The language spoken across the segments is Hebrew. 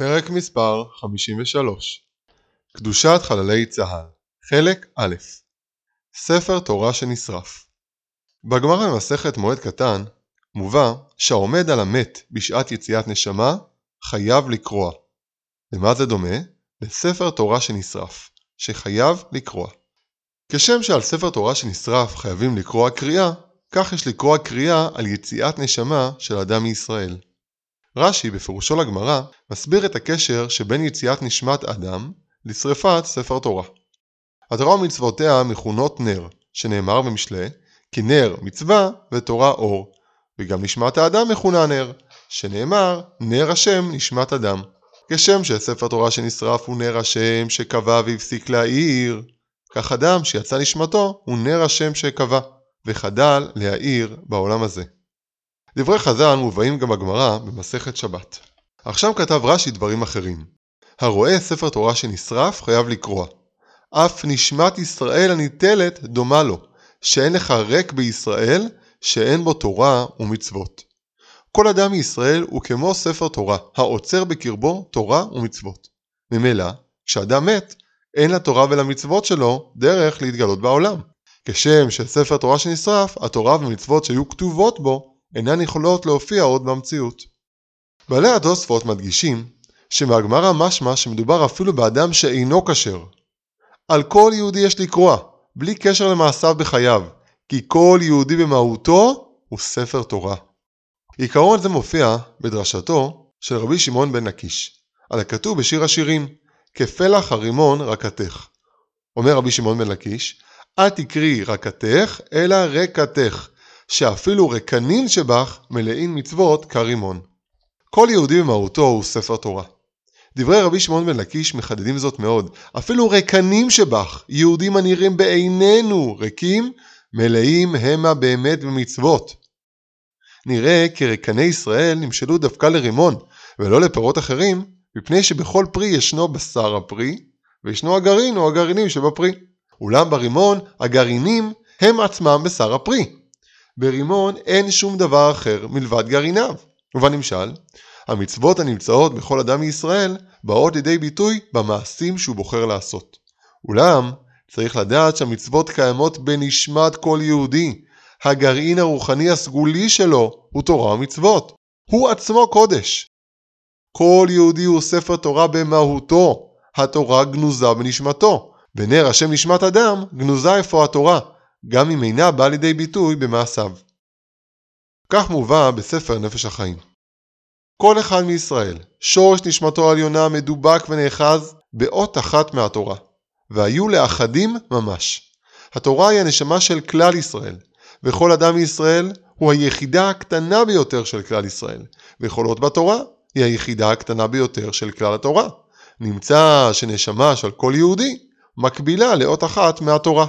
פרק מספר 53 קדושת חללי צה"ל חלק א' ספר תורה שנשרף בגמרא במסכת מועד קטן מובא שהעומד על המת בשעת יציאת נשמה חייב לקרוע. למה זה דומה? לספר תורה שנשרף, שחייב לקרוע. כשם שעל ספר תורה שנשרף חייבים לקרוע קריאה, כך יש לקרוע קריאה על יציאת נשמה של אדם מישראל. רש"י בפירושו לגמרא מסביר את הקשר שבין יציאת נשמת אדם לשרפת ספר תורה. התורה ומצוותיה מכונות נר, שנאמר במשלי כי נר מצווה ותורה אור, וגם נשמת האדם מכונה נר, שנאמר נר השם נשמת אדם. כשם שספר תורה שנשרף הוא נר השם שקבע והפסיק להאיר, כך אדם שיצא נשמתו הוא נר השם שקבע, וחדל להאיר בעולם הזה. דברי חז"ל מובאים גם בגמרא במסכת שבת. עכשיו כתב רש"י דברים אחרים. הרואה ספר תורה שנשרף חייב לקרוע. אף נשמת ישראל הניטלת דומה לו, שאין לך ריק בישראל שאין בו תורה ומצוות. כל אדם מישראל הוא כמו ספר תורה, העוצר בקרבו תורה ומצוות. ממילא, כשאדם מת, אין לתורה ולמצוות שלו דרך להתגלות בעולם. כשם שספר תורה שנשרף, התורה ומצוות שהיו כתובות בו אינן יכולות להופיע עוד במציאות. בעלי התוספות מדגישים שמהגמרא משמע שמדובר אפילו באדם שאינו כשר. על כל יהודי יש לקרוע, בלי קשר למעשיו בחייו, כי כל יהודי במהותו הוא ספר תורה. עיקרון זה מופיע בדרשתו של רבי שמעון בן נקיש, על הכתוב בשיר השירים, כפלח הרימון רקתך. אומר רבי שמעון בן לקיש, אל תקרי רקתך, אלא רקתך, שאפילו רקנין שבך מלאים מצוות כרימון. כל יהודי במהותו הוא ספר תורה. דברי רבי שמעון בן לקיש מחדדים זאת מאוד. אפילו רקנים שבך, יהודים הנראים בעינינו ריקים, מלאים המה באמת במצוות. נראה כי רקני ישראל נמשלו דווקא לרימון, ולא לפירות אחרים, מפני שבכל פרי ישנו בשר הפרי, וישנו הגרעין או הגרעינים שבפרי. אולם ברימון הגרעינים הם עצמם בשר הפרי. ברימון אין שום דבר אחר מלבד גרעיניו. ובנמשל, המצוות הנמצאות בכל אדם מישראל באות לידי ביטוי במעשים שהוא בוחר לעשות. אולם, צריך לדעת שהמצוות קיימות בנשמת כל יהודי. הגרעין הרוחני הסגולי שלו הוא תורה ומצוות. הוא עצמו קודש. כל יהודי הוא ספר תורה במהותו. התורה גנוזה בנשמתו. ונר השם נשמת אדם גנוזה איפה התורה. גם אם אינה באה לידי ביטוי במעשיו. כך מובא בספר נפש החיים. כל אחד מישראל, שורש נשמתו העליונה מדובק ונאחז באות אחת מהתורה, והיו לאחדים ממש. התורה היא הנשמה של כלל ישראל, וכל אדם מישראל הוא היחידה הקטנה ביותר של כלל ישראל, וכל אות בתורה היא היחידה הקטנה ביותר של כלל התורה. נמצא שנשמה של כל יהודי מקבילה לאות אחת מהתורה.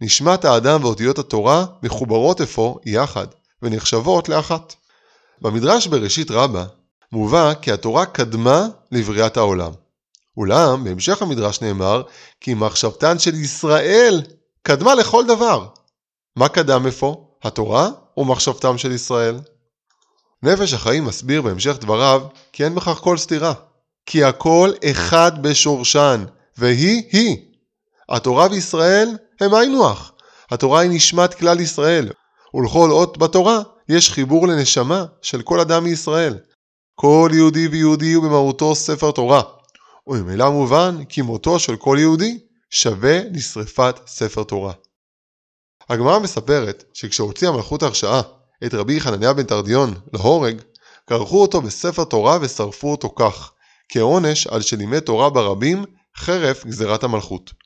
נשמת האדם ואותיות התורה מחוברות אפוא יחד, ונחשבות לאחת. במדרש בראשית רבה מובא כי התורה קדמה לבריאת העולם. אולם בהמשך המדרש נאמר כי מחשבתן של ישראל קדמה לכל דבר. מה קדם אפוא? התורה או מחשבתם של ישראל? נפש החיים מסביר בהמשך דבריו כי אין בכך כל סתירה. כי הכל אחד בשורשן, והיא היא. התורה וישראל הם היינו הך. התורה היא נשמת כלל ישראל, ולכל אות בתורה יש חיבור לנשמה של כל אדם מישראל. כל יהודי ויהודי הוא במהותו ספר תורה, וממילא מובן כי מותו של כל יהודי שווה לשרפת ספר תורה. הגמרא מספרת שכשהוציא המלכות הרשעה את רבי חנניה בן תרדיון להורג, כרכו אותו בספר תורה ושרפו אותו כך, כעונש על שלימד תורה ברבים חרף גזירת המלכות.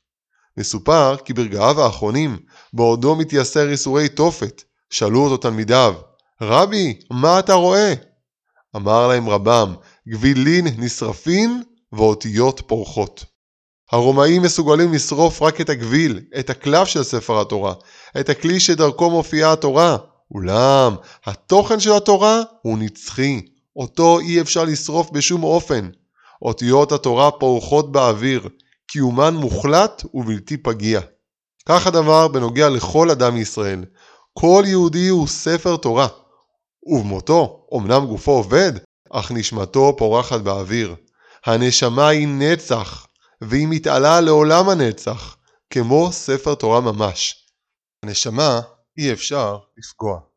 מסופר כי ברגעיו האחרונים, בעודו מתייסר ייסורי תופת, שאלו אותו תלמידיו, רבי, מה אתה רואה? אמר להם רבם, גבילין נשרפין ואותיות פורחות. הרומאים מסוגלים לשרוף רק את הגביל, את הקלף של ספר התורה, את הכלי שדרכו מופיעה התורה. אולם, התוכן של התורה הוא נצחי, אותו אי אפשר לשרוף בשום אופן. אותיות התורה פורחות באוויר, קיומן מוחלט ובלתי פגיע. כך הדבר בנוגע לכל אדם מישראל. כל יהודי הוא ספר תורה. ובמותו, אמנם גופו עובד, אך נשמתו פורחת באוויר. הנשמה היא נצח, והיא מתעלה לעולם הנצח, כמו ספר תורה ממש. הנשמה אי אפשר לפגוע.